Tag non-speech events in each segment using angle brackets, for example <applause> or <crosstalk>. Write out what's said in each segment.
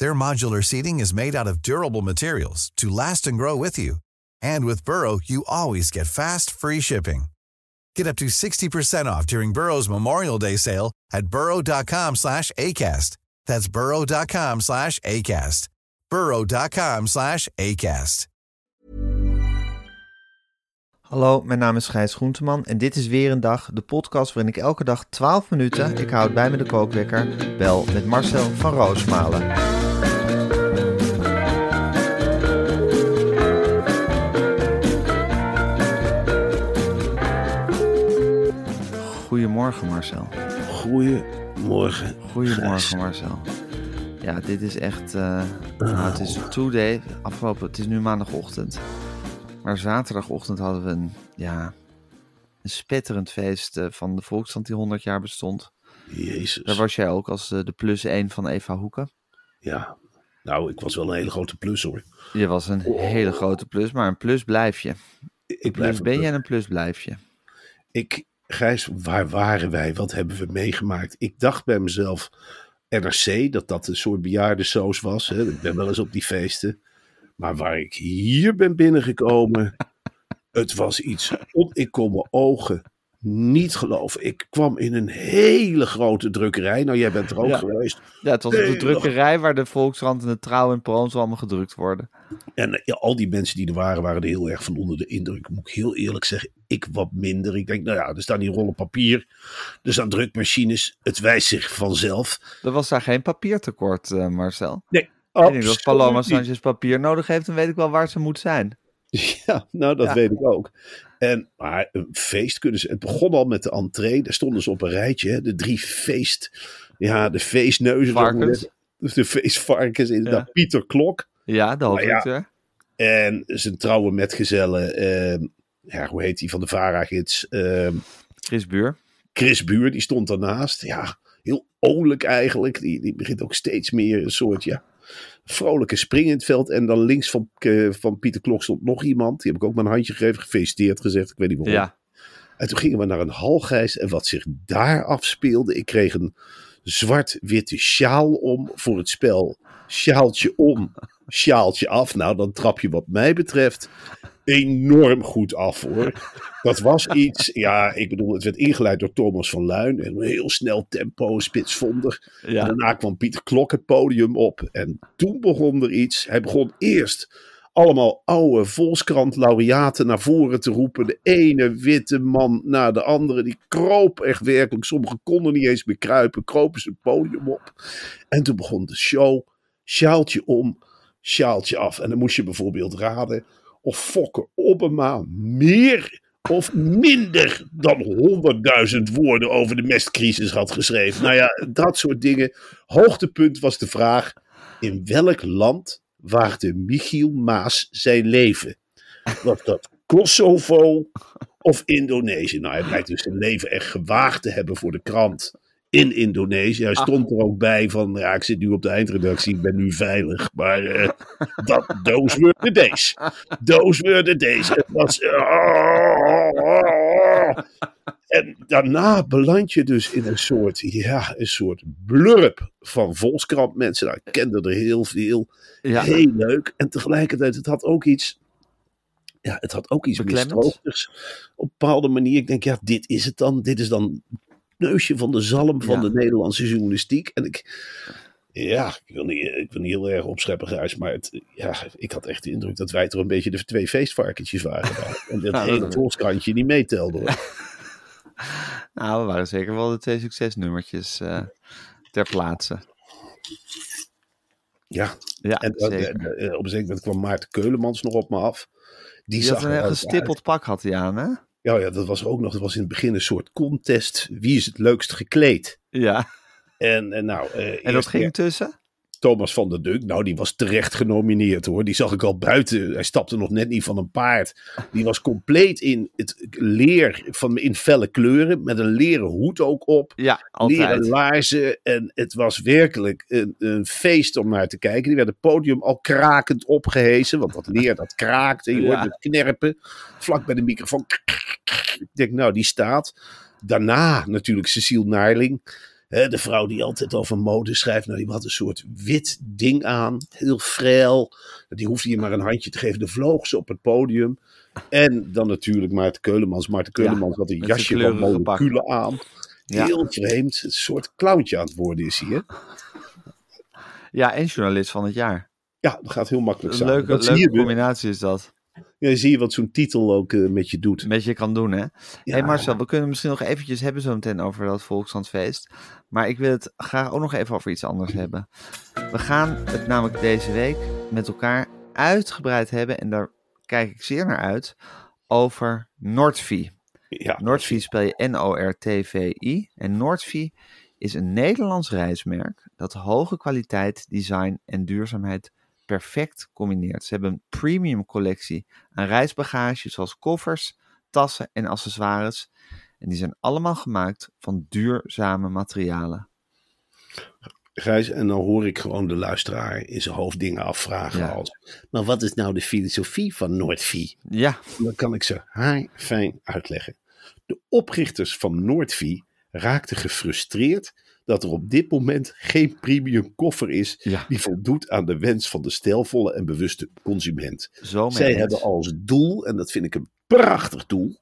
Their modular seating is made out of durable materials to last and grow with you. And with Burrow, you always get fast, free shipping. Get up to 60% off during Burrow's Memorial Day sale at burrow.com slash ACAST. That's burrow.com slash ACAST. burrow.com slash ACAST. Hallo, mijn naam is Gijs Groenteman en dit is weer een dag, de podcast waarin ik elke dag 12 minuten, ik houd bij me de kookwekker, bel met Marcel van Roosmalen. Goedemorgen Marcel. Goedemorgen. Goedemorgen Marcel. Ja, dit is echt, eh, nou, het is today, afgelopen, het is nu maandagochtend. Maar zaterdagochtend hadden we een, ja, een spetterend feest eh, van de Volksstand die 100 jaar bestond. Jezus. Daar was jij ook als eh, de plus 1 van Eva Hoeken. Ja, nou, ik was wel een hele grote plus hoor. Je was een hele grote plus, maar een plus blijf je. Ik blijf plus ben en een plus blijf je. Ik, Gijs, waar waren wij? Wat hebben we meegemaakt? Ik dacht bij mezelf, NRC, dat dat een soort bejaardensoos was. Hè? Ik ben wel eens op die feesten. Maar waar ik hier ben binnengekomen, het was iets. op- Ik kon mijn ogen niet geloven. Ik kwam in een hele grote drukkerij. Nou, jij bent er ook Ja. geweest. Ja, het was op de drukkerij waar de Volkskrant en de Trouw en Parool allemaal gedrukt worden. En eh, ja, al die mensen die er waren, waren er heel erg van onder de indruk. Moet ik heel eerlijk zeggen, ik wat minder. Ik denk, nou ja, er staan die rollen papier. Er staan drukmachines. Het wijst zich vanzelf. Er was daar geen papiertekort, eh, Marcel. Nee, absoluut Paloma. Sanchez papier nodig heeft, dan weet ik wel waar ze moet zijn. <laughs> Ja, nou dat Ja. weet ik ook. En, maar een feest kunnen ze. Het begon al met de entree. Daar stonden ze op een rijtje. Hè, de drie feest. Ja, de feestneuzen. Varkens. De feestvarkens, inderdaad. Ja. Pieter Klok. Ja, de Maar ja, hoofdredacteur. En zijn trouwe metgezellen. ehm, ja, hoe heet die van de Vara-gids? Ehm, Chris Buur. Chris Buur, die stond daarnaast. Ja, heel olijk eigenlijk. Die, die begint ook steeds meer een soort, ja, vrolijke spring in het veld. En dan links van, eh, van Pieter Klok stond nog iemand. Die heb ik ook mijn handje gegeven, gefeliciteerd gezegd. Ik weet niet waarom. Ja, En toen gingen we naar een halgijs. En wat zich daar afspeelde. Ik kreeg een zwart-witte sjaal om voor het spel. Sjaaltje om, sjaaltje af. Nou, dan trap je wat mij betreft enorm goed af hoor. Dat was iets, ja, ik bedoel, het werd ingeleid door Thomas van Luin. En een heel snel tempo, spitsvondig. En daarna kwam Pieter Klok het podium op. En toen begon er iets. Hij begon eerst allemaal oude Volkskrant-laureaten naar voren te roepen. De ene witte man na de andere. Die kroop echt werkelijk. Sommigen konden niet eens meer kruipen. Kropen ze het podium op. En toen begon de show. Sjaaltje om, sjaaltje af. En dan moest je bijvoorbeeld raden of Fokke Obama meer of minder dan 100.000 woorden over de mestcrisis had geschreven. Nou ja, dat soort dingen. Hoogtepunt was de vraag: in welk land waagde Michiel Maas zijn leven? Was dat Kosovo of Indonesië? Nou, hij blijkt dus zijn leven echt gewaagd te hebben voor de krant in Indonesië. Hij stond er ook bij van, ja, ik zit nu op de eindredactie, ik ben nu veilig. Maar eh, <laughs> dat, those were the days. Those were the days. Het was... En daarna beland je dus in een soort, ja, een soort blurb van Volkskrant mensen. Nou, ik kende er heel veel. ja. Heel leuk. En tegelijkertijd, het had ook iets. Ja, het had ook iets mistroosters. Op een bepaalde manier. Ik denk, ja, dit is het dan. Dit is dan neusje van de zalm van Ja. de Nederlandse journalistiek. En ik. Ja, ik wil niet, ik wil niet heel erg opscheppen, Gijs, maar het, ja, ik had echt de indruk dat wij toch een beetje de twee feestvarkentjes waren. daar. <laughs> En dat hele volkskrantje niet meetelde. hoor. <laughs> Nou, we waren zeker wel de twee succesnummertjes eh, ter plaatse. Ja, Ja, en eh, zeker. eh, op een zeker moment kwam Maarten Keulemans nog op me af. Die, Die had zag een er ook gestippeld pak had hij aan, hè? Ja, ja, dat was ook nog. Dat was in het begin een soort contest. Wie is het leukst gekleed? Ja. En, en nou, eh, En dat ging tussen? Thomas van der Dunk. Nou, die was terecht genomineerd hoor. Die zag ik al buiten. Hij stapte nog net niet van een paard. Die was compleet in het leer van, in felle kleuren. Met een leren hoed ook op. Ja, Leren altijd. laarzen. En het was werkelijk een, een feest om naar te kijken. Die werd het podium al krakend opgehezen. Want dat leer dat kraakte. Je <laughs> Ja. hoort het knerpen. Vlak bij de microfoon. Ik denk, nou, die staat. Daarna natuurlijk Cecile Naarling. Hè, de vrouw die altijd over mode schrijft. Nou, die had een soort wit ding aan. Heel frail. Die hoefde je maar een handje te geven. De vloog ze op het podium. En dan natuurlijk Maarten Keulemans. Maarten Keulemans had een zijn jasje van moleculen aan. Ja. Heel vreemd. Een soort clowntje aan het worden is. Hè? Ja, en journalist van het jaar. Ja, dat gaat heel makkelijk Een samen. leuke, combinatie is dat. Ja, zie je wat zo'n titel ook eh, met je doet. Met je kan doen, hè? Ja. hey Marcel, we kunnen misschien nog eventjes hebben zo meteen over dat Volkshandfeest. Maar ik wil het graag ook nog even over iets anders hebben. We gaan het namelijk deze week met elkaar uitgebreid hebben. En daar kijk ik zeer naar uit. Over Nordvi. Ja, Nordvi spel je N-O-R-T-V-I. En Nordvi is een Nederlands reismerk dat hoge kwaliteit, design en duurzaamheid perfect combineert. Ze hebben een premium collectie aan reisbagage, zoals koffers, tassen en accessoires. En die zijn allemaal gemaakt van duurzame materialen. Gijs, en dan hoor ik gewoon de luisteraar in zijn hoofd dingen afvragen Ja. als... Maar wat is nou de filosofie van Noordvie? Ja, Dan kan ik ze haar fijn uitleggen. De oprichters van Noordvie raakten gefrustreerd dat er op dit moment geen premium koffer is Ja. die voldoet aan de wens van de stijlvolle en bewuste consument. zo Zij hebben als doel, en dat vind ik een prachtig doel,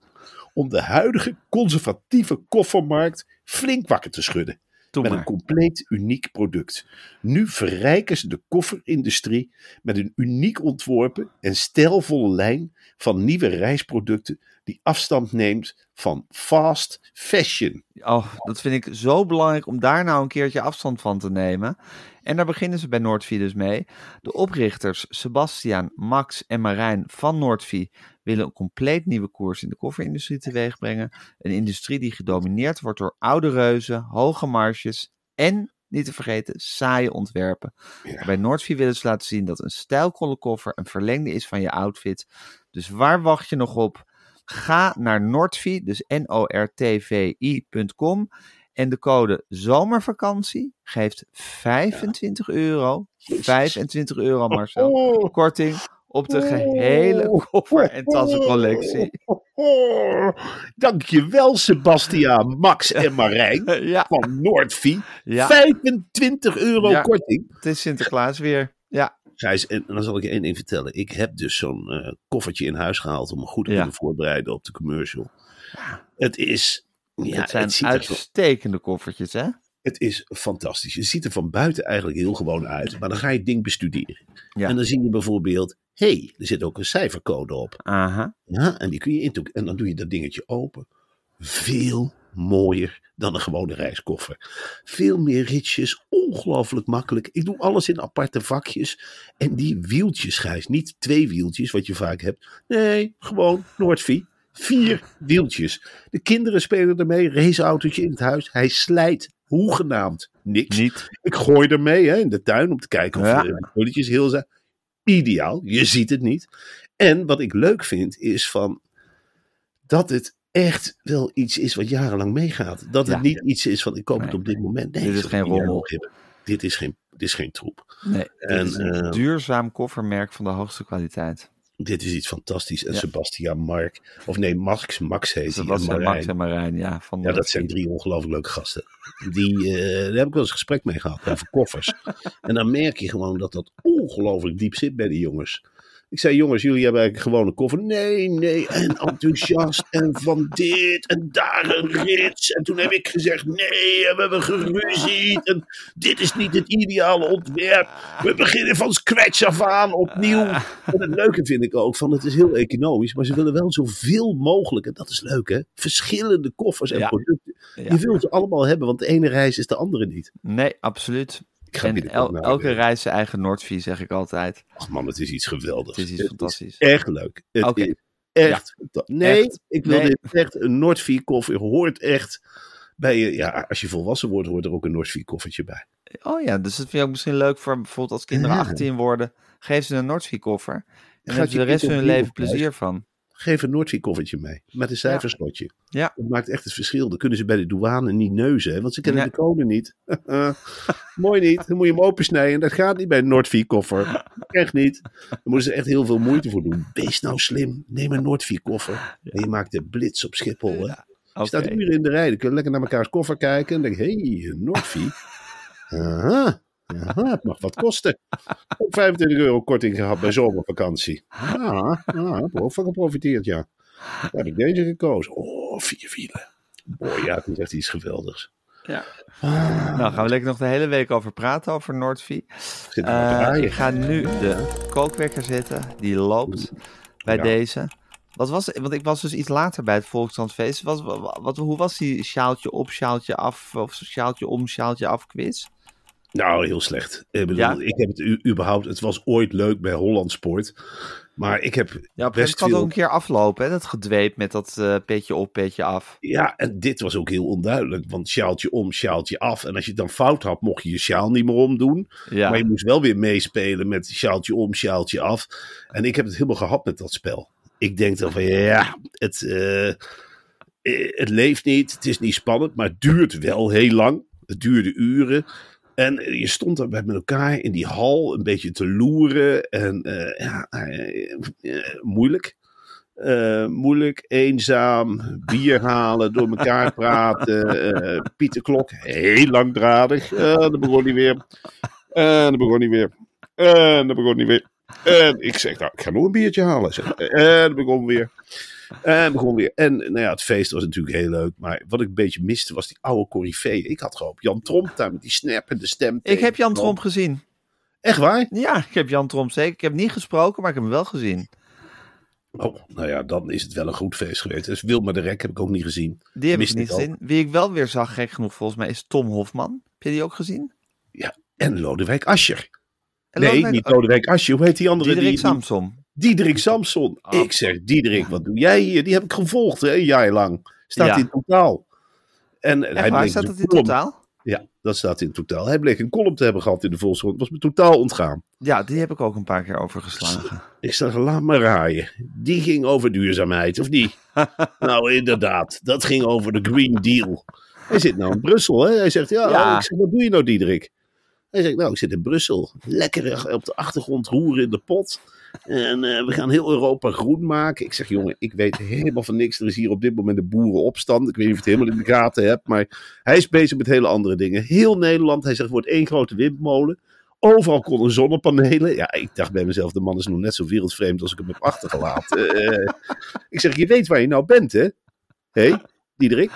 om de huidige conservatieve koffermarkt flink wakker te schudden. Doe met maar. een compleet uniek product. Nu verrijken ze de kofferindustrie met een uniek ontworpen en stijlvolle lijn van nieuwe reisproducten die afstand neemt van fast fashion. Oh, dat vind ik zo belangrijk om daar nou een keertje afstand van te nemen. En daar beginnen ze bij Noordvie dus mee. De oprichters Sebastiaan, Max en Marijn van Noordvie willen een compleet nieuwe koers in de kofferindustrie teweegbrengen. Een industrie die gedomineerd wordt door oude reuzen, hoge marges en, niet te vergeten, saaie ontwerpen. Ja. Bij Noordvie willen ze laten zien dat een stijlkolle koffer een verlengde is van je outfit. Dus waar wacht je nog op? Ga naar Nordvi, dus N-O-R-T-V-I.com. En de code zomervakantie geeft 25 euro. 25 euro, Marcel. Oh. Korting op de gehele koffer- en tassencollectie. Oh, <laughs> dankjewel Sebastiaan, Max en Marijn Ja, van Noordvie. ja, 25 euro korting. het is Sinterklaas weer. Gijs, en dan zal ik je één ding vertellen. Ik heb dus zo'n eh, koffertje in huis gehaald om me goed te kunnen voorbereiden op de commercial. Het is, ja, het zijn het, er, uitstekende koffertjes, hè? het is fantastisch. Het ziet er van buiten eigenlijk heel gewoon uit, maar dan ga je het ding bestuderen. Ja. En dan zie je bijvoorbeeld, hé, hey, er zit ook een cijfercode op. Aha. Ja, en die kun je intoeken. En dan doe je dat dingetje open. Veel mooier dan een gewone reiskoffer. Veel meer ritjes, ongelooflijk makkelijk. Ik doe alles in aparte vakjes. En die wieltjes, Gijs, niet twee wieltjes, wat je vaak hebt. Nee, gewoon Noordvie. Vier wieltjes. De kinderen spelen ermee, raceautootje in het huis. Hij slijt hoegenaamd niks. Niet. Ik gooi ermee hè, in de tuin om te kijken of Ja. de pulletjes heel zijn. Ideaal, je ziet het niet. En wat ik leuk vind is van dat het echt wel iets is wat jarenlang meegaat. Dat het niet iets is van ik koop het op dit moment. Nee, Dit is geen rommel. Dit is geen, dit is geen troep. Nee, En, is een eh, duurzaam koffermerk van de hoogste kwaliteit. Dit is iets fantastisch. En Ja. Sebastian Mark, of nee, Max, Max heet en Max en Marijn, ja. Van Ja, dat zijn drie ongelooflijk leuke gasten. Die, eh, daar heb ik wel eens gesprek mee gehad over koffers. <laughs> en dan merk je gewoon dat dat ongelooflijk diep zit bij die jongens. Ik zei, jongens, jullie hebben eigenlijk gewoon een koffer. Nee, nee, en enthousiast <laughs> en van dit en daar een rits. En toen heb ik gezegd, nee, en we hebben geruzied. En dit is niet het ideale ontwerp. We beginnen van scratch af aan, opnieuw. En het leuke vind ik ook, van het is heel economisch, maar ze willen wel zoveel mogelijk, en dat is leuk hè, verschillende koffers en Ja. producten. Ja. Je wilt ze allemaal hebben, want de ene reis is de andere niet. Nee, absoluut. Ik ga En el- elke reis zijn eigen Noordvie, zeg ik altijd. Ach man, het is iets geweldigs. Het is iets fantastisch. echt leuk. Het is echt. Nee, Echt. ik wil Nee. dit echt een Noordvie koffer hoort echt bij je. Ja, als je volwassen wordt, hoort er ook een Noordvie koffertje bij. Oh ja, dus dat vind je ook misschien leuk voor bijvoorbeeld als kinderen Ja. 18 worden. Geef ze een Noordvie-koffer. En Gaat hebben ze je de rest van hun leven plezier van. Geef een Noordvie-koffertje mee. Met een cijferslotje. Ja. Dat maakt echt het verschil. Dan kunnen ze bij de douane niet neuzen. Hè? Want ze kennen Ja. de code niet. <laughs> Mooi niet. Dan moet je hem opensnijden. Dat gaat niet bij een Noordvie-koffer. Echt niet. Daar moeten ze echt heel veel moeite voor doen. Wees nou slim. Neem een Noordvie-koffer. En je maakt de blitz op Schiphol. Hè? Staat uren in de rij. Dan kun je lekker naar mekaars koffer kijken. En denk hé, hey, Noordvie. <laughs> Aha. Aha, het mag wat kosten. Ook 25 euro korting gehad bij zomervakantie. Ah, ah heb er ook van geprofiteerd, ja. Dan heb ik deze gekozen. Oh, vier wielen. Mooi, ja, het is echt iets geweldigs. Ja. Nou, gaan we lekker nog de hele week over praten, over Noordvie. Ik Eh, draaien. ik ga nu de kookwekker zetten. Die loopt bij Ja. deze. Wat was, want ik was dus iets later bij het Volkskrantfeest. Wat, wat, wat- hoe was die sjaaltje op, sjaaltje af, of sjaaltje om, sjaaltje af quiz? Nou, heel slecht. Ik bedoel, Ja? ik heb het überhaupt... Het was ooit leuk bij Holland Sport. Maar ik heb Ja, best kan ook een keer aflopen, hè? dat gedweep met dat eh, petje op, petje af. Ja, en dit was ook heel onduidelijk. Want sjaaltje om, sjaaltje af. En als je het dan fout had, mocht je je sjaal niet meer omdoen. Ja, Maar je moest wel weer meespelen met sjaaltje om, sjaaltje af. En ik heb het helemaal gehad met dat spel. Ik denk dan van ja, het, eh, eh, het leeft niet. Het is niet spannend, maar het duurt wel heel lang. Het duurde uren. En je stond daar met elkaar in die hal een beetje te loeren. En eh, ja, eh, eh, moeilijk. Moeilijk, eenzaam, bier <laughs> halen, door elkaar praten. eh Pieter Klok, heel langdradig. Eh dan begon hij weer. En dan begon hij weer. En dan begon hij weer. En ik zeg, nou, ik ga nog een biertje halen. Zeg. En dan begon weer. En begon weer. En nou ja, het feest was natuurlijk heel leuk. Maar wat ik een beetje miste was die oude corifeeën. Ik had gehoopt Jan Tromp daar met die snap en de stem. ik heb Jan Tromp gezien. Echt waar? Ja, ik heb Jan Tromp zeker. Ik heb niet gesproken, maar ik heb hem wel gezien. Oh, nou ja, dan is het wel een goed feest geweest. Dus Wilma de Rek heb ik ook niet gezien. Die heb Mist ik niet gezien. Wie ik wel weer zag, gek genoeg volgens mij, is Tom Hofman. Heb je die ook gezien? Ja, en Lodewijk Asscher. En nee, Lodewijk- niet Lodewijk Asscher. Hoe heet die andere? Diederik die, die- Samsom. Diederik Samson. Oh. Ik zeg, Diederik, wat doe jij hier? Die heb ik gevolgd, hè, een jaar lang. Staat Ja. in totaal. En hij waar, staat dus dat in column- totaal? Ja, dat staat in totaal. Hij bleek een column te hebben gehad in de Volkskrant. was me totaal ontgaan. Ja, die heb ik ook een paar keer overgeslagen. <laughs> Ik zeg, laat maar raaien. Die ging over duurzaamheid, of niet? <laughs> nou, inderdaad. Dat ging over de Green Deal. Hij zit nou in Brussel, hè? Hij zegt, ja, Ja. Ik zeg, wat doe je nou, Diederik? Hij zegt, nou, ik zit in Brussel. Lekker op de achtergrond roeren in de pot. En eh, we gaan heel Europa groen maken. Ik zeg, jongen, ik weet helemaal van niks. Er is hier op dit moment een boerenopstand. Ik weet niet of het helemaal in de gaten hebt. Maar hij is bezig met hele andere dingen. Heel Nederland, hij zegt, wordt één grote windmolen. Overal konden zonnepanelen. Ja, ik dacht bij mezelf, de man is nog net zo wereldvreemd als ik hem heb achtergelaten. Eh, ik zeg, je weet waar je nou bent, hè? Hé, Diederik,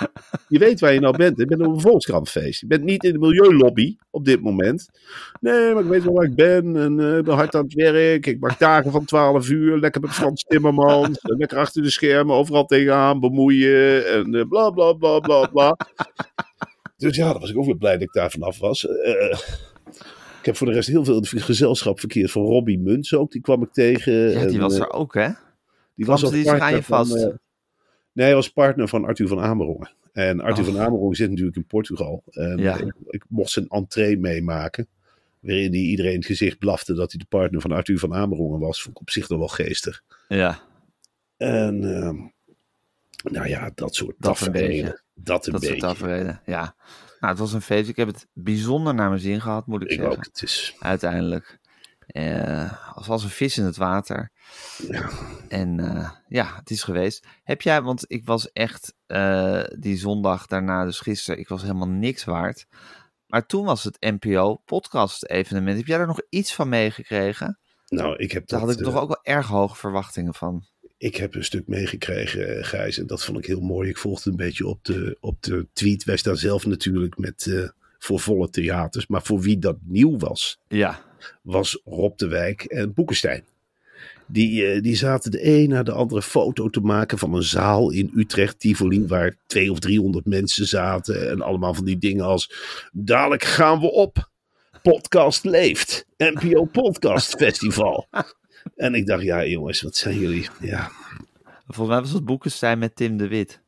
je weet waar je nou bent. Je bent op een Volkskrantfeest. Je bent niet in de milieulobby op dit moment. Nee, maar ik weet wel waar ik ben. En ik ben hard aan het werk. Ik maak dagen van 12 uur. Lekker met Frans Timmermans. En lekker achter de schermen. Overal tegenaan bemoeien. En eh, bla bla bla bla bla. Dus ja, dan was ik ook weer blij dat ik daar vanaf was. Eh, ik heb voor de rest heel veel gezelschap verkeerd van Robbie Muns ook. Die kwam ik tegen. Ja, die En, was er ook, hè? die Kwam was die zich aan je vast? Van, nee, hij was partner van Arthur van Amerongen. En Arthur Oh. van Amerongen zit natuurlijk in Portugal. En Ja. ik, ik mocht zijn entree meemaken. Waarin hij iedereen het gezicht blafte dat hij de partner van Arthur van Amerongen was. Vond ik op zich nog wel geestig. Ja, En ehm, nou ja, dat soort Dat een tafereelen. beetje. Dat een dat soort beetje. tafereelen. Ja. Nou, het was een feest. Ik heb het bijzonder naar mijn zin gehad, moet ik, Ik zeggen. ook. Het is, Uiteindelijk. Eh als een vis in het water. ja, En eh, ja, het is geweest. Heb jij, want ik was echt eh, die zondag daarna, dus gisteren, ik was helemaal niks waard. Maar toen was het NPO podcast evenement. Heb jij daar nog iets van meegekregen? nou, ik heb Daar dat, had ik toch ook wel erg hoge verwachtingen van. Ik heb een stuk meegekregen, Gijs. En dat vond ik heel mooi. Ik volgde een beetje op de, op de tweet. Wij staan zelf natuurlijk met, voor volle theaters. Maar voor wie dat nieuw was, Ja, was Rob de Wijk en Boekenstein. Die, eh, die zaten de een na de andere foto te maken van een zaal in Utrecht, Tivoli, waar twee of driehonderd mensen zaten. En allemaal van die dingen als, dadelijk gaan we op. Podcast leeft. NPO Podcast Festival. En ik dacht, ja jongens, wat zijn jullie? Ja, volgens mij was het Boekenstein met Tim de Wit.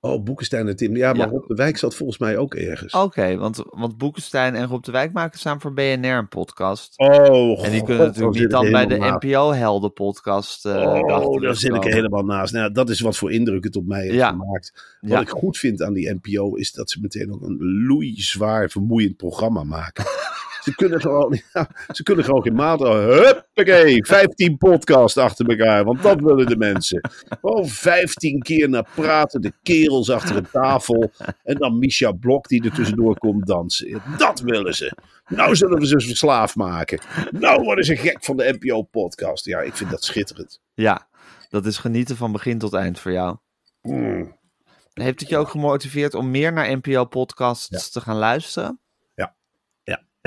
Oh, Boekenstein en Tim. Ja, maar Ja. Rob de Wijk zat volgens mij ook ergens. Oké, want, want Boekenstein en Rob de Wijk maken samen voor BNR een podcast. Oh, en die God, kunnen natuurlijk niet dan bij de. NPO-helden-podcast. eh Oh, daar zit ik helemaal naast. Nou, dat is wat voor indruk het op mij heeft Ja. gemaakt. Wat Ja. ik goed vind aan die NPO is dat ze meteen ook een loeizwaar vermoeiend programma maken. <laughs> ze, kunnen gewoon, <laughs> ja, ze kunnen gewoon geen maat. Huppakee, 15 podcasts achter elkaar. Want dat willen de mensen. Gewoon 15 keer naar praten. De kerels achter een tafel. En dan Misha Blok die er tussendoor komt dansen. Dat willen ze. Nou zullen we ze verslaafd maken. Nou worden ze gek van de NPO-podcast. Ja, ik vind dat schitterend. Ja, dat is genieten van begin tot eind voor jou. Mm. Heeft het je ook gemotiveerd om meer naar NPO-podcasts te gaan luisteren?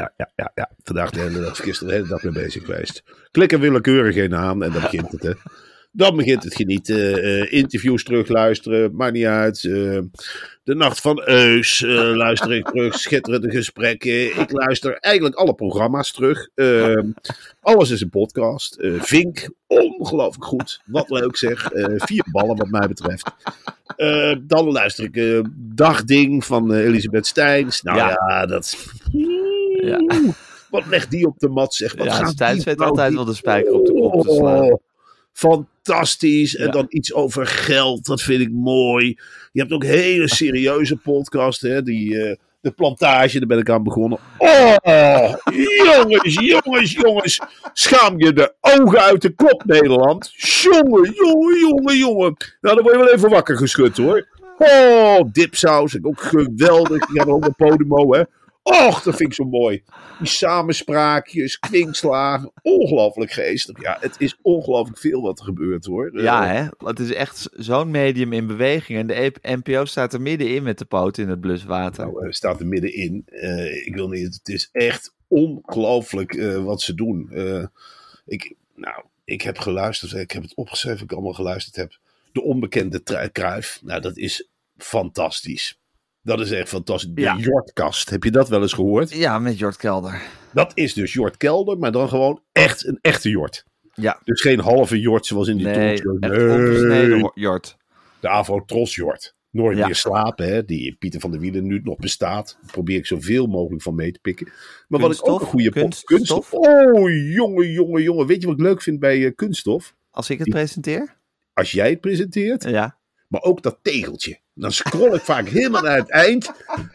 Ja, ja, ja, ja. Vandaag de hele dag, gisteren de hele dag mee bezig geweest. Klik er willekeurig een aan en dan begint het, hè. Dan begint het genieten. eh, interviews terugluisteren, maakt niet uit. eh, de Nacht van Eus eh, luister ik terug. Schitterende gesprekken. Ik luister eigenlijk alle programma's terug. Eh, alles is een podcast. Vink, ongelooflijk goed. Wat leuk zeg. Vier ballen wat mij betreft. Dan luister ik Dagding van Elisabeth Steins. Nou ja, Ja. dat... Ja. <laughs> Wat legt die op de mat, zeg. Wat Ja, gaat Stijns die weet altijd die- wel de spijker op de kop te slaan. Oh, fantastisch. En Ja. dan iets over geld, dat vind ik mooi. Je hebt ook hele serieuze podcasts, hè. Die, eh, de plantage, daar ben ik aan begonnen. Oh, jongens, jongens, jongens. Schaam je de ogen uit de kop, Nederland. Jongen, jongen, jongen, jongen. Nou, dan word je wel even wakker geschud, hoor. Oh, dipsaus, ook geweldig. Die hadden ook een Podimo, hè. Och, dat vind ik zo mooi. Die samenspraakjes, kwinkslagen, ongelooflijk geestig. Ja, het is ongelooflijk veel wat er gebeurt, hoor. Ja, Eh, hè? Het is echt zo'n medium in beweging. En de E- NPO staat er middenin met de poot in het bluswater. Nou, eh, staat er middenin. Eh, ik wil niet, het is echt ongelooflijk wat ze doen. Ik, nou, ik heb geluisterd, ik heb het opgeschreven, ik allemaal geluisterd heb. De onbekende Kruif, nou, dat is fantastisch. Dat is echt fantastisch. De Ja. Jortkast, heb je dat wel eens gehoord? Ja, met Jort Kelder. Dat is dus Jort Kelder, maar dan gewoon echt een echte Jort. Ja, Dus geen halve Jort zoals in die nee, echt opgesneden ho- Jort. De Avro Tros Jort. Nooit Ja. meer slapen, hè, die Pieter van der Wielen nu nog bestaat. Daar probeer ik zoveel mogelijk van mee te pikken. Maar wat ik ook een goede Kunststof? kunststof. Oh, jongen, jongen, jongen. Weet je wat ik leuk vind bij eh, kunststof? Als ik het presenteer? Als jij het presenteert, Ja. Maar ook dat tegeltje. Dan scroll ik vaak helemaal naar het eind.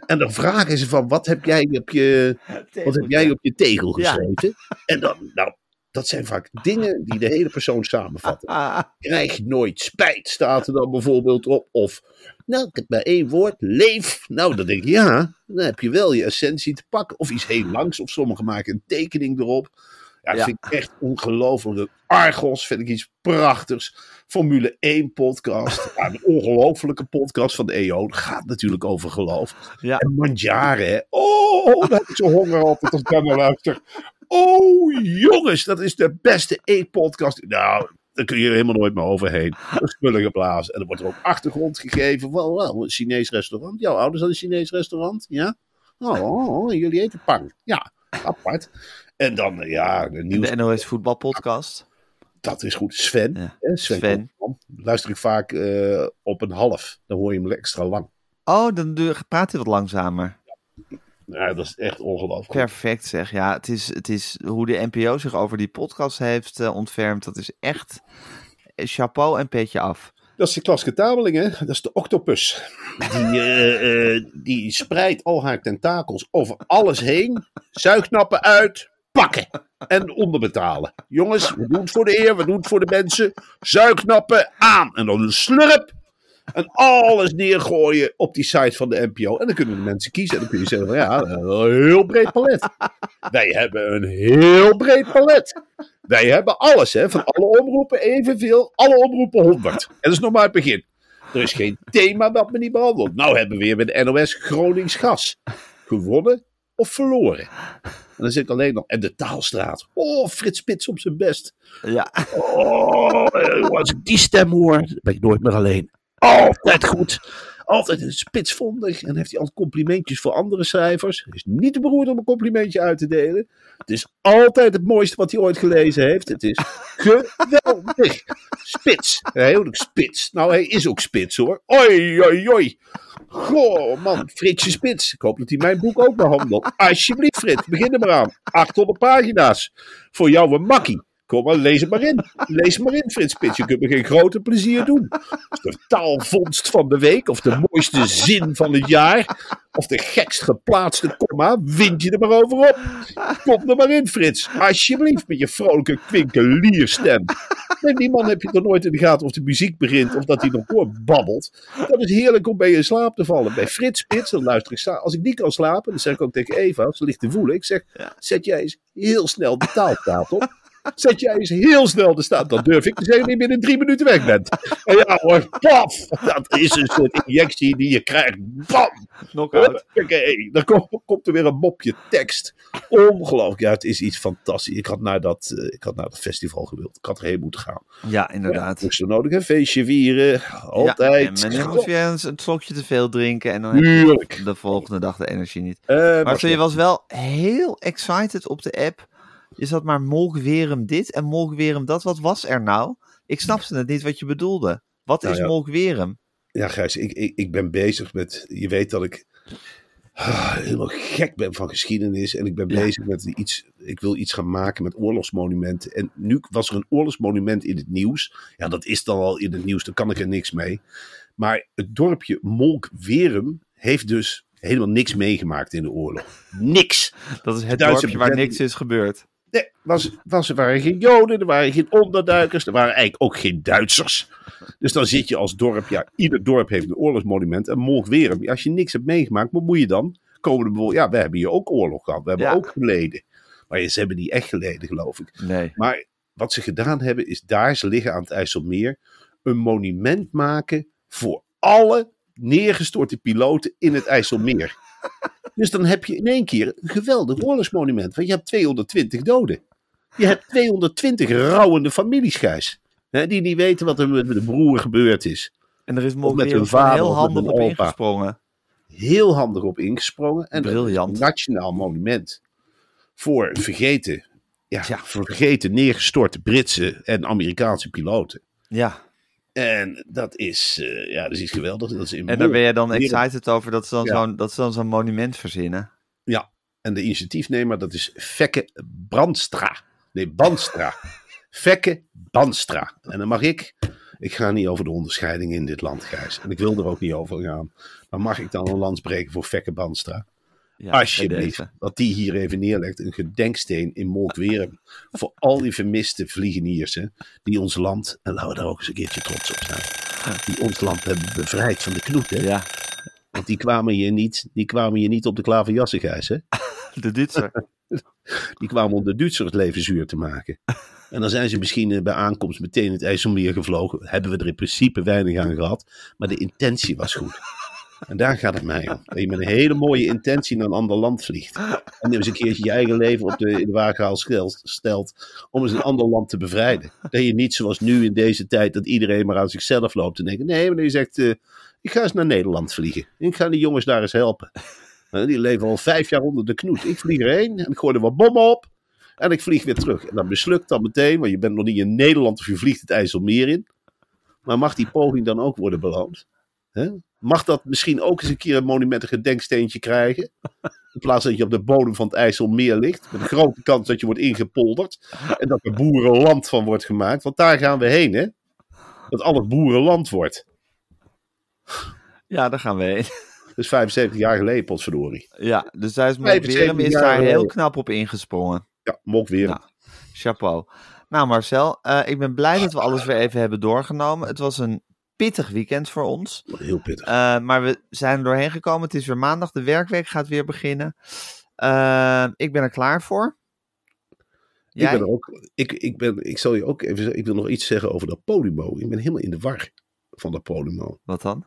En dan vragen ze van, wat heb jij op je, wat heb jij op je tegel Ja. geschreven? En dan, nou, dat zijn vaak dingen die de hele persoon samenvatten. <laughs> Krijg nooit spijt, staat er dan bijvoorbeeld op. Of, nou, ik heb maar één woord, leef. Nou, dan denk ik, ja, dan heb je wel je essentie te pakken. Of iets heel langs, of sommigen maken een tekening erop. Ja, dat Ja. vind ik echt ongelooflijk. Argos vind ik iets prachtigs. Formule 1 podcast. <laughs> Ja, een ongelofelijke podcast van de EO. Dat gaat natuurlijk over geloof. Ja. En. Oh, dan heb ik zo honger altijd als ik daar naar luister. Oh, jongens, dat is de beste e-podcast. Nou, daar kun je er helemaal nooit meer overheen. Een spullen geblazen. En er wordt er ook achtergrond gegeven. Wel, wel, een Chinees restaurant. Jouw ouders hadden een Chinees restaurant, ja? Oh, oh, oh, jullie eten pang. Ja, apart. En dan, eh, ja, de nieuws. de NOS voetbalpodcast. Dat is goed. Sven. Ja. hè, Sven. Luister ik vaak eh, op een half. Dan hoor je hem extra lang. Oh, dan praat hij wat langzamer. Ja, dat is echt ongelooflijk. Perfect zeg. Ja, het is, het is hoe de NPO zich over die podcast heeft eh, ontfermd. Dat is echt chapeau en petje af. Dat is de Klaske Tabeling, hè? Dat is de octopus. Die, die spreidt al haar tentakels over alles heen. Zuignappen uit, pakken. En onderbetalen. Jongens, we doen het voor de eer, we doen het voor de mensen. Zuignappen aan. En dan een slurp. En alles neergooien op die site van de NPO. En dan kunnen de mensen kiezen. En dan kun je zeggen: van, ja, een heel breed palet. Wij hebben een heel breed palet. Wij hebben alles, hè, van alle omroepen evenveel. Alle omroepen 100. En dat is nog maar het begin. Er is geen thema dat me niet behandelt. Nou hebben we weer bij de NOS Gronings Gas. Gewonnen of verloren. En dan zit ik alleen nog. En de taalstraat. Oh, Frits Spits op zijn best. Ja, Oh, eh, als ik die stem hoor, ben ik nooit meer alleen. Altijd goed. Altijd een spitsvondig. En heeft hij altijd complimentjes voor andere schrijvers. Hij is niet te beroerd om een complimentje uit te delen. Het is altijd het mooiste wat hij ooit gelezen heeft. Het is geweldig. Spits. Heel spits. Nou, hij is ook spits hoor. Oi, oi, oi. Goh, man. Fritsje Spits. Ik hoop dat hij mijn boek ook behandelt. Alsjeblieft, Frits. Begin er maar aan. 800 pagina's. Voor jou een makkie. Kom maar, lees het maar in. Lees het maar in, Frits Spits. Je kunt me geen groter plezier doen. De taalvondst van de week, of de mooiste zin van het jaar, of de gekst geplaatste komma, wind je er maar over op. Kom er maar in, Frits. Alsjeblieft, met je vrolijke kwinkelierstem. En die man heb je toch nooit in de gaten of de muziek begint of dat hij nog voor babbelt. Dat is heerlijk om bij je in slaap te vallen. Bij Frits Spits, dan luister ik Als ik niet kan slapen, dan zeg ik ook tegen Eva, ze ligt te voelen. Ik zeg, zet jij eens heel snel de op. Zet jij eens heel snel de staat. Dan durf ik te zeggen dat je binnen drie minuten weg bent. En ja hoor, paf. Dat is een soort injectie die je krijgt. Bam. Knockout. Oké, dan komt, komt er weer een mopje tekst. Ongelooflijk. Ja, het is iets fantastisch. Ik had naar dat, uh, ik had naar dat festival gewild. Ik had erheen moeten gaan. Ja, inderdaad. Ja, zo nodig een feestje vieren. Altijd. Ja, en dan moet je een, een slokje te veel drinken. En dan heb je de volgende dag de energie niet. Uh, maar je was wel heel excited op de app je zat maar Molkwerum dit en Molkwerum dat. Wat was er nou? Ik snapte het niet wat je bedoelde. Wat nou is ja. Molkwerum? Ja, Gijs, ik, ik, ik ben bezig met. Je weet dat ik ah, helemaal gek ben van geschiedenis. En ik ben ja. bezig met iets. Ik wil iets gaan maken met oorlogsmonumenten. En nu was er een oorlogsmonument in het nieuws. Ja, dat is dan al in het nieuws, daar kan ik er niks mee. Maar het dorpje Molkwerum heeft dus helemaal niks meegemaakt in de oorlog. Niks. Dat is het dorpje waar niks is gebeurd. Nee, was, was, er waren geen Joden, er waren geen onderduikers, er waren eigenlijk ook geen Duitsers. Dus dan zit je als dorp, ja, ieder dorp heeft een oorlogsmonument en morgen weer. Als je niks hebt meegemaakt, wat moet je dan? Komen er bijvoorbeeld, ja, we hebben hier ook oorlog gehad, we hebben ook geleden. Maar ze hebben niet echt geleden, geloof ik. Nee. Maar wat ze gedaan hebben, is daar, ze liggen aan het IJsselmeer, een monument maken voor alle neergestorte piloten in het IJsselmeer. Dus dan heb je in één keer een geweldig oorlogsmonument. Want je hebt 220 doden. Je hebt 220 rouwende families, Gijs. Hè, die niet weten wat er met de broer gebeurd is. En er is met hun vader heel handig op ingesprongen. Heel handig op ingesprongen. En Briljant. Een nationaal monument. Voor vergeten, ja, ja. Voor vergeten neergestorte Britse en Amerikaanse piloten. Ja. En dat is, uh, ja, dat is iets geweldigs. Dat is en daar ben je dan excited over dat ze dan ja. zo'n zo zo'n monument verzinnen? Ja, en de initiatiefnemer dat is Fekke Brandstra. Nee, Banstra. <laughs> Fekke Banstra. En dan mag ik, ik ga niet over de onderscheiding in dit land, Gijs. En ik wil er ook niet over gaan. Maar mag ik dan een lans breken voor Fekke Banstra? Ja, Alsjeblieft, dat die hier even neerlegt. Een gedenksteen in Molkwerum. voor al die vermiste vliegeniers. die ons land, en laten we daar ook eens een keertje trots op zijn. Die ons land hebben bevrijd van de knoet. Hè? Ja. Want die kwamen hier niet, die kwamen hier niet op de klaverjassigheid. Hè? <laughs> De Duitser. <laughs> die kwamen om de Duitsers het leven zuur te maken. En dan zijn ze misschien bij aankomst meteen het IJsselmeer gevlogen. Hebben we er in principe weinig aan gehad. Maar de intentie was goed. En daar gaat het mij om. Dat je met een hele mooie intentie naar een ander land vliegt. En eens een keertje je eigen leven op de, in de waaghaal stelt. Om eens een ander land te bevrijden. Dat je niet zoals nu in deze tijd dat iedereen maar aan zichzelf loopt. En denkt, nee, maar je zegt, uh, ik ga eens naar Nederland vliegen. Ik ga die jongens daar eens helpen. En die leven al vijf jaar onder de knoet. Ik vlieg erheen en ik gooi er wat bommen op. En ik vlieg weer terug. En dan mislukt dat meteen, want je bent nog niet in Nederland of je vliegt het IJsselmeer in. Maar mag die poging dan ook worden beloond? He? Mag dat misschien ook eens een keer een monument een gedenksteentje krijgen? In plaats dat je op de bodem van het IJsselmeer ligt. Met een grote kans dat je wordt ingepolderd. En dat er boerenland van wordt gemaakt. Want daar gaan we heen, hè? Dat alles boerenland wordt. Ja, daar gaan we heen. Dus 75 jaar geleden, potverdorie. Ja, dus hij is Mokwerum is daar heel knap op ingesprongen. Ja, Mokwerum. Nou, chapeau. Nou Marcel, uh, ik ben blij dat we alles weer even hebben doorgenomen. Het was een pittig weekend voor ons. Heel pittig. Uh, maar we zijn er doorheen gekomen. Het is weer maandag. De werkweek gaat weer beginnen. Uh, ik ben er klaar voor. Jij? Ik ben er ook. Ik, ik, ben, ik zal je ook even Ik wil nog iets zeggen over dat Podimo. Ik ben helemaal in de war van dat Podimo. Wat dan?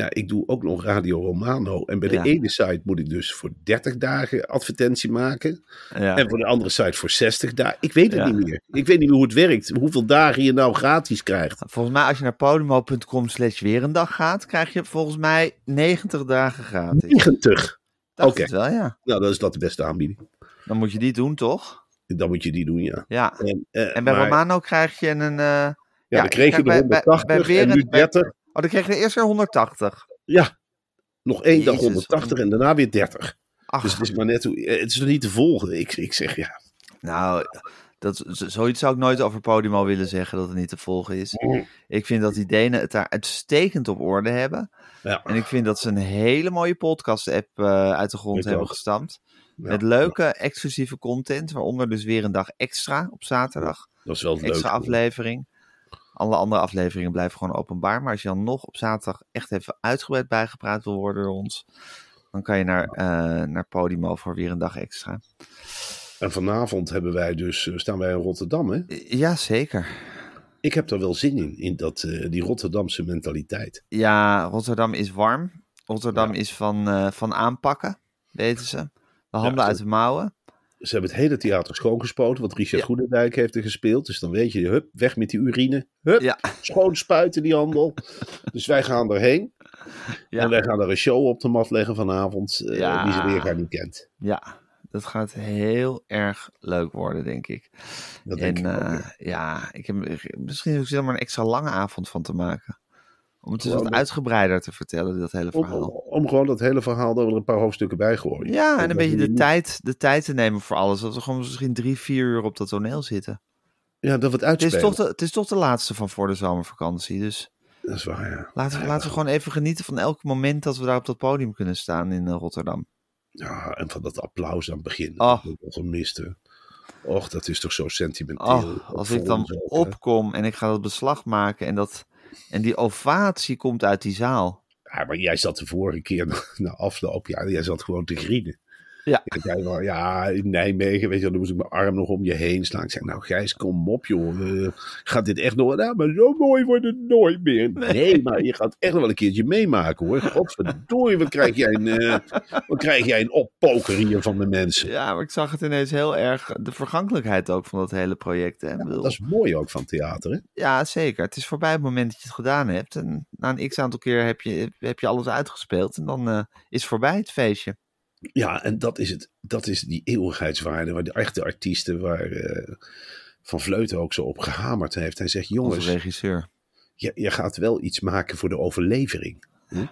Ja, ik doe ook nog Radio Romano. En bij de Ja. ene site moet ik dus voor 30 dagen advertentie maken. Ja. En voor de andere site voor 60 dagen. Ik weet het Ja. niet meer. Ik weet niet meer hoe het werkt. Hoeveel dagen je nou gratis krijgt. Volgens mij, als je naar podimo.com slash weer een dag gaat, krijg je volgens mij 90 dagen gratis. 90. Dacht Oké. wel, ja. Nou, dat is dat de beste aanbieding. Dan moet je die doen, toch? Dan moet je die doen, ja. Ja. En, eh, En bij maar- Romano krijg je een... eh, Ja, dan kreeg je de bij- bij- 180 bij en nu bij- 30. Oh, dan kreeg je eerst weer 180. Ja, nog één dag Jezus. 180 en daarna weer 30. Ach, Dus het is maar net hoe... eh, Het is nog niet te volgen. Ik, ik zeg ja. nou, dat, zoiets zou ik nooit over Podimo willen zeggen, dat het niet te volgen is. Ik vind dat die Denen het daar uitstekend op orde hebben. ja. En ik vind dat ze een hele mooie podcast-app eh, uit de grond Ik hebben ook. gestampt. Ja. Met leuke, exclusieve content. Waaronder dus weer een dag extra op zaterdag. Dat is wel leuk. Extra aflevering. Alle andere afleveringen blijven gewoon openbaar. Maar als je dan nog op zaterdag echt even uitgebreid bijgepraat wil worden door ons. Dan kan je naar, eh, naar Podimo voor weer een dag extra. En vanavond hebben wij dus, eh, staan wij in Rotterdam. Hè? Ja, zeker. Ik heb daar wel zin in, in dat, eh, die Rotterdamse mentaliteit. Ja, Rotterdam is warm. Rotterdam is van, eh, van aanpakken, weten ze. De handen Ja, uit de mouwen. Ze hebben het hele theater schoongespoten, wat Richard Ja. Goedendijk heeft er gespeeld. Dus dan weet je, hup, weg met die urine. Hup, Ja. schoon spuiten die handel. <laughs> dus wij gaan erheen. Ja. En wij gaan er een show op de mat leggen vanavond, eh, die ze weer gaan niet kent. Ja, dat gaat heel erg leuk worden, denk ik. Dat denk en ik eh, ja. ik heb misschien ook er maar een extra lange avond van te maken. Om het dus wat uitgebreider te vertellen, dat hele Om, verhaal. om gewoon dat hele verhaal, dat we er een paar hoofdstukken bij gooien. Ja, en een beetje de tijd, de tijd te nemen voor alles. Dat we gewoon misschien drie, vier uur op dat toneel zitten. Ja, dat we het Het is, toch de, het is toch de laatste van voor de zomervakantie. Dus Dat is waar, ja. laten we, laten we gewoon even genieten van elk moment dat we daar op dat podium kunnen staan in eh, Rotterdam. Ja, en van dat applaus aan het begin. Oh. Dat gemist, hè. Och, dat is toch zo sentimenteel. Oh, als ik dan opkom en ik ga dat beslag maken en, dat, en die ovatie komt uit die zaal. Ja, maar jij zat de vorige keer <laughs> na, afloop, ja, jij zat gewoon te grienen. Ja. Ik zei wel, ja, in Nijmegen, weet je, wel, dan moest ik mijn arm nog om je heen slaan. Ik zei, nou Gijs, kom op joh, gaat dit echt nog, nou, maar zo mooi wordt het nooit meer. Nee, maar je gaat echt nog wel een keertje meemaken hoor. Godverdorie, wat krijg jij een, eh, wat krijg jij een oppoker hier van de mensen. Ja, maar ik zag het ineens heel erg, de vergankelijkheid ook van dat hele project. Hè? Dat is mooi ook van theater, hè? Ja, zeker. Het is voorbij het moment dat je het gedaan hebt. En na een x aantal keer heb je, heb je alles uitgespeeld. En dan eh, is voorbij het feestje. Ja, en dat is, het, dat is die eeuwigheidswaarde waar de echte artiesten, waar eh, Van Vleuten ook zo op gehamerd heeft. Hij zegt, jongens, Onze regisseur. je, je gaat wel iets maken voor de overlevering. Hè?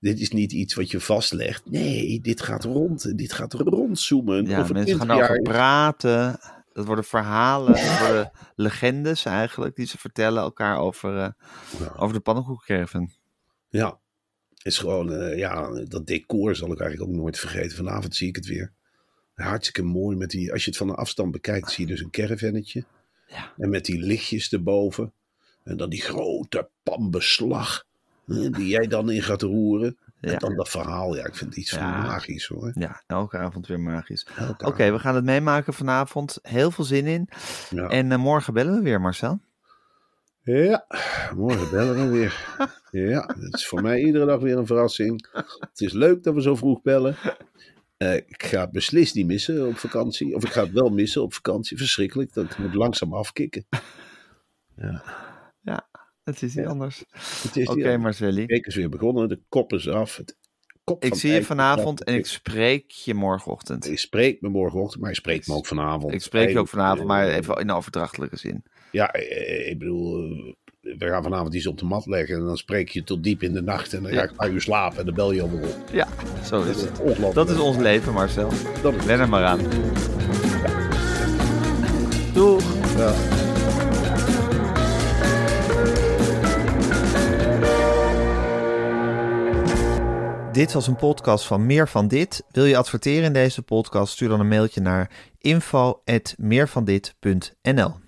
Dit is niet iets wat je vastlegt. Nee, dit gaat rond. Dit gaat rondzoomen. Ja, over mensen 20 gaan jaar. praten. Dat worden verhalen, dat worden legendes eigenlijk, die ze vertellen elkaar over, eh, Ja. over de pannenkoekcaravan. Ja, is gewoon, eh, ja, dat decor zal ik eigenlijk ook nooit vergeten. Vanavond zie ik het weer. Hartstikke mooi met die, als je het van een afstand bekijkt, zie je dus een caravannetje. Ja. En met die lichtjes erboven. En dan die grote pambeslag. hè, Die jij dan in gaat roeren. Ja. En dan dat verhaal. Ja, ik vind het iets van magisch hoor. Ja, elke avond weer magisch. Oké, we gaan het meemaken vanavond. Heel veel zin in. Ja. En eh, morgen bellen we weer, Marcel. Ja, morgen bellen we weer. Ja, het is voor mij iedere dag weer een verrassing. Het is leuk dat we zo vroeg bellen. Eh, ik ga het beslist niet missen op vakantie. Of ik ga het wel missen op vakantie. Verschrikkelijk. Dat moet langzaam afkicken. Het is niet anders. Oké, die- Marcelli. De week is weer begonnen. De kop is af. Het kop Ik zie je vanavond en ik spreek je morgenochtend. Ik spreek me morgenochtend, maar je spreekt me ook vanavond. Ik spreek je ook vanavond, maar even in overdrachtelijke zin. Ja, eh, ik bedoel, eh, we gaan vanavond iets op de mat leggen. En dan spreek je tot diep in de nacht. En dan ga ik een paar uur slapen en dan bel je alweer op. Ja, zo is het. Dat is ons leven, Marcel. Dat is Len er maar aan. Doeg! Ja. Dit was een podcast van Meer van Dit. Wil je adverteren in deze podcast? Stuur dan een mailtje naar info.meervandit.nl